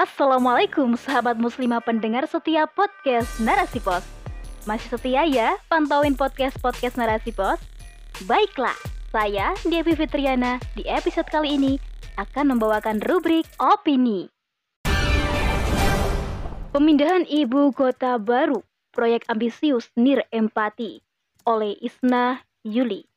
Assalamualaikum sahabat muslimah pendengar setiap podcast Narasi Pos. Masih setia ya pantauin podcast-podcast Narasi Pos? Baiklah, saya Devi Fitriana di episode kali ini akan membawakan rubrik Opini. Pemindahan Ibu Kota Baru, proyek ambisius Nir Empati oleh Isna Yuli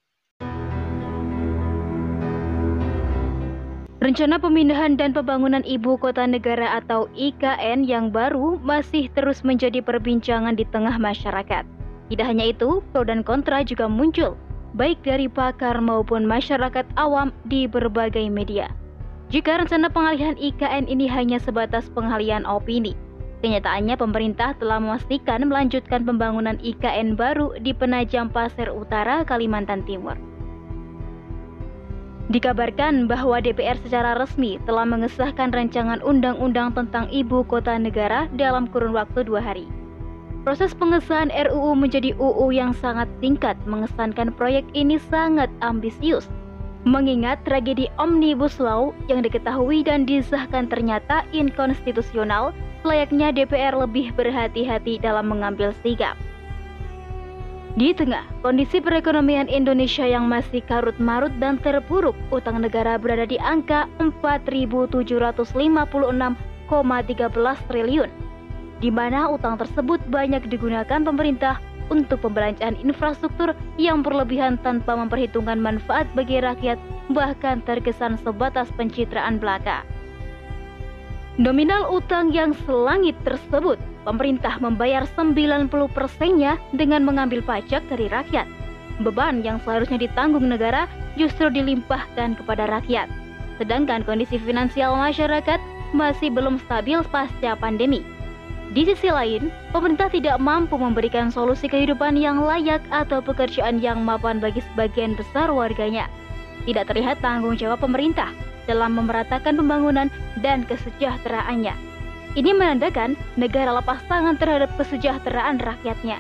Rencana pemindahan dan pembangunan ibu kota negara atau IKN yang baru masih terus menjadi perbincangan di tengah masyarakat. Tidak hanya itu, pro dan kontra juga muncul, baik dari pakar maupun masyarakat awam di berbagai media. Jika rencana pengalihan IKN ini hanya sebatas pengalihan opini, kenyataannya pemerintah telah memastikan melanjutkan pembangunan IKN baru di Penajam Pasir Utara, Kalimantan Timur. Dikabarkan bahwa DPR secara resmi telah mengesahkan rancangan undang-undang tentang ibu kota negara dalam kurun waktu dua hari. Proses pengesahan RUU menjadi UU yang sangat singkat mengesankan proyek ini sangat ambisius. Mengingat tragedi Omnibus Law yang diketahui dan disahkan ternyata inkonstitusional, layaknya DPR lebih berhati-hati dalam mengambil sikap. Di tengah kondisi perekonomian Indonesia yang masih karut-marut dan terpuruk, utang negara berada di angka 4.756,13 triliun, di mana utang tersebut banyak digunakan pemerintah untuk pembelanjaan infrastruktur yang berlebihan tanpa memperhitungkan manfaat bagi rakyat, bahkan terkesan sebatas pencitraan belaka. Nominal utang yang selangit tersebut pemerintah membayar 90 persennya dengan mengambil pajak dari rakyat. Beban yang seharusnya ditanggung negara justru dilimpahkan kepada rakyat. Sedangkan kondisi finansial masyarakat masih belum stabil pasca pandemi. Di sisi lain, pemerintah tidak mampu memberikan solusi kehidupan yang layak atau pekerjaan yang mapan bagi sebagian besar warganya. Tidak terlihat tanggung jawab pemerintah dalam memeratakan pembangunan dan kesejahteraannya. Ini menandakan negara lepas tangan terhadap kesejahteraan rakyatnya.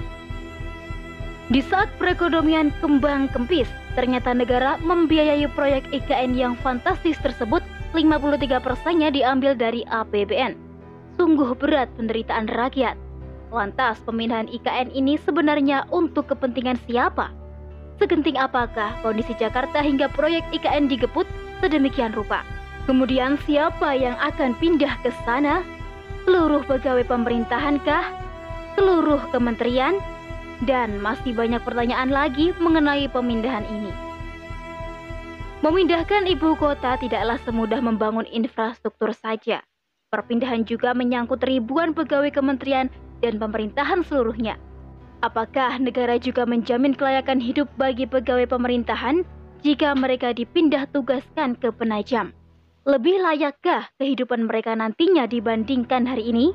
Di saat perekonomian kembang kempis, ternyata negara membiayai proyek IKN yang fantastis tersebut 53 persennya diambil dari APBN. Sungguh berat penderitaan rakyat. Lantas pemindahan IKN ini sebenarnya untuk kepentingan siapa? Segenting apakah kondisi Jakarta hingga proyek IKN digeput sedemikian rupa? Kemudian siapa yang akan pindah ke sana? Seluruh pegawai pemerintahan kah, seluruh kementerian, dan masih banyak pertanyaan lagi mengenai pemindahan ini. Memindahkan ibu kota tidaklah semudah membangun infrastruktur saja. Perpindahan juga menyangkut ribuan pegawai kementerian dan pemerintahan seluruhnya. Apakah negara juga menjamin kelayakan hidup bagi pegawai pemerintahan jika mereka dipindah tugaskan ke Penajam? Lebih layakkah kehidupan mereka nantinya dibandingkan hari ini?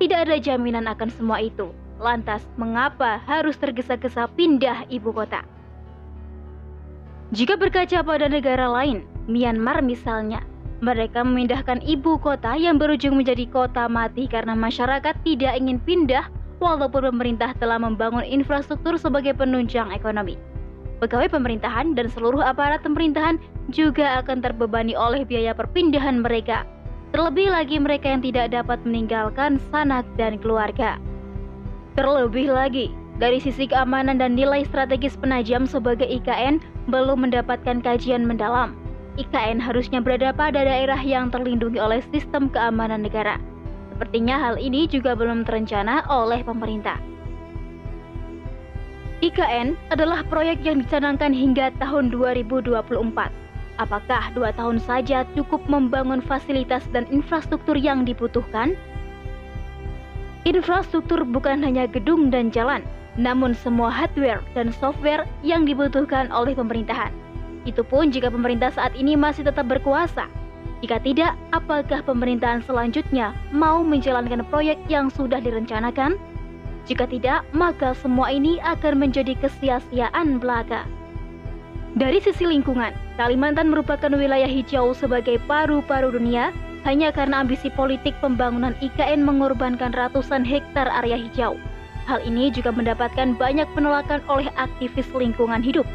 Tidak ada jaminan akan semua itu. Lantas, mengapa harus tergesa-gesa pindah ibu kota? Jika berkaca pada negara lain, Myanmar misalnya, mereka memindahkan ibu kota yang berujung menjadi kota mati karena masyarakat tidak ingin pindah walaupun pemerintah telah membangun infrastruktur sebagai penunjang ekonomi. Pegawai pemerintahan dan seluruh aparat pemerintahan juga akan terbebani oleh biaya perpindahan mereka. Terlebih lagi mereka yang tidak dapat meninggalkan sanak dan keluarga. Terlebih lagi, dari sisi keamanan dan nilai strategis penajam sebagai IKN belum mendapatkan kajian mendalam. IKN harusnya berada pada daerah yang terlindungi oleh sistem keamanan negara. Sepertinya hal ini juga belum terencana oleh pemerintah. IKN adalah proyek yang dicanangkan hingga tahun 2024. Apakah dua tahun saja cukup membangun fasilitas dan infrastruktur yang dibutuhkan? Infrastruktur bukan hanya gedung dan jalan, namun semua hardware dan software yang dibutuhkan oleh pemerintahan. Itu pun jika pemerintah saat ini masih tetap berkuasa. Jika tidak, apakah pemerintahan selanjutnya mau menjalankan proyek yang sudah direncanakan? Jika tidak, maka semua ini akan menjadi kesia-siaan belaka. Dari sisi lingkungan, Kalimantan merupakan wilayah hijau sebagai paru-paru dunia hanya karena ambisi politik pembangunan IKN mengorbankan ratusan hektar area hijau. Hal ini juga mendapatkan banyak penolakan oleh aktivis lingkungan hidup.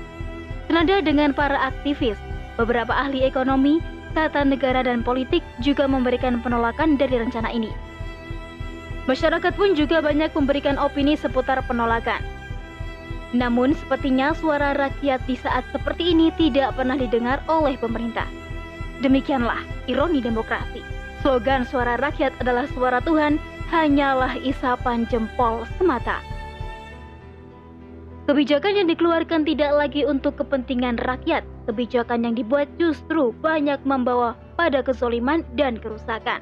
Senada dengan para aktivis, beberapa ahli ekonomi tata negara dan politik juga memberikan penolakan dari rencana ini. Masyarakat pun juga banyak memberikan opini seputar penolakan. Namun sepertinya suara rakyat di saat seperti ini tidak pernah didengar oleh pemerintah. Demikianlah ironi demokrasi. Slogan suara rakyat adalah suara Tuhan, hanyalah isapan jempol semata. Kebijakan yang dikeluarkan tidak lagi untuk kepentingan rakyat. Kebijakan yang dibuat justru banyak membawa pada kezoliman dan kerusakan.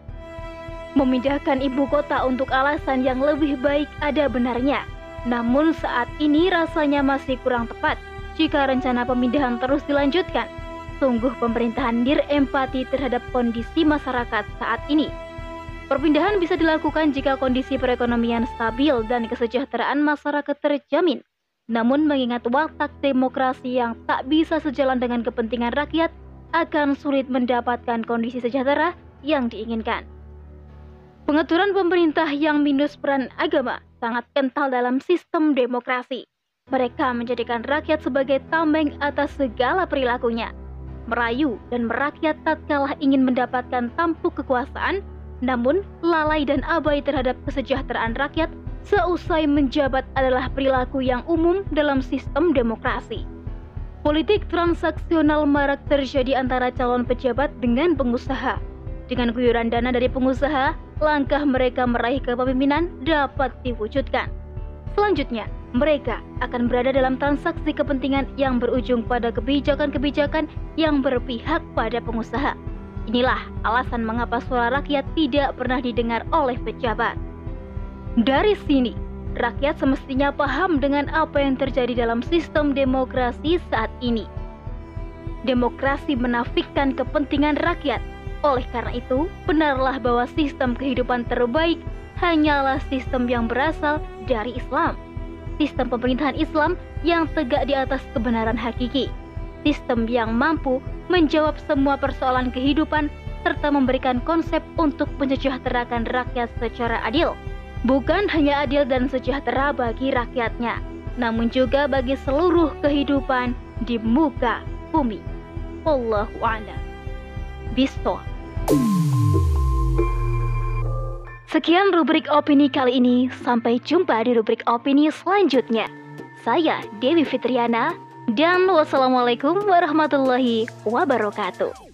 Memindahkan ibu kota untuk alasan yang lebih baik ada benarnya. Namun saat ini rasanya masih kurang tepat jika rencana pemindahan terus dilanjutkan. Sungguh pemerintahan dir empati terhadap kondisi masyarakat saat ini. Perpindahan bisa dilakukan jika kondisi perekonomian stabil dan kesejahteraan masyarakat terjamin. Namun mengingat watak demokrasi yang tak bisa sejalan dengan kepentingan rakyat, akan sulit mendapatkan kondisi sejahtera yang diinginkan. Pengaturan pemerintah yang minus peran agama sangat kental dalam sistem demokrasi. Mereka menjadikan rakyat sebagai tameng atas segala perilakunya. Merayu dan merakyat tatkala ingin mendapatkan tampuk kekuasaan, namun lalai dan abai terhadap kesejahteraan rakyat seusai menjabat adalah perilaku yang umum dalam sistem demokrasi. Politik transaksional marak terjadi antara calon pejabat dengan pengusaha. Dengan guyuran dana dari pengusaha, langkah mereka meraih kepemimpinan dapat diwujudkan. Selanjutnya, mereka akan berada dalam transaksi kepentingan yang berujung pada kebijakan-kebijakan yang berpihak pada pengusaha. Inilah alasan mengapa suara rakyat tidak pernah didengar oleh pejabat. Dari sini, rakyat semestinya paham dengan apa yang terjadi dalam sistem demokrasi saat ini. Demokrasi menafikan kepentingan rakyat. Oleh karena itu, benarlah bahwa sistem kehidupan terbaik hanyalah sistem yang berasal dari Islam. Sistem pemerintahan Islam yang tegak di atas kebenaran hakiki. Sistem yang mampu menjawab semua persoalan kehidupan serta memberikan konsep untuk mensejahterakan rakyat secara adil bukan hanya adil dan sejahtera bagi rakyatnya, namun juga bagi seluruh kehidupan di muka bumi. Allahu a'lam. Sekian rubrik opini kali ini. Sampai jumpa di rubrik opini selanjutnya. Saya Dewi Fitriana dan wassalamualaikum warahmatullahi wabarakatuh.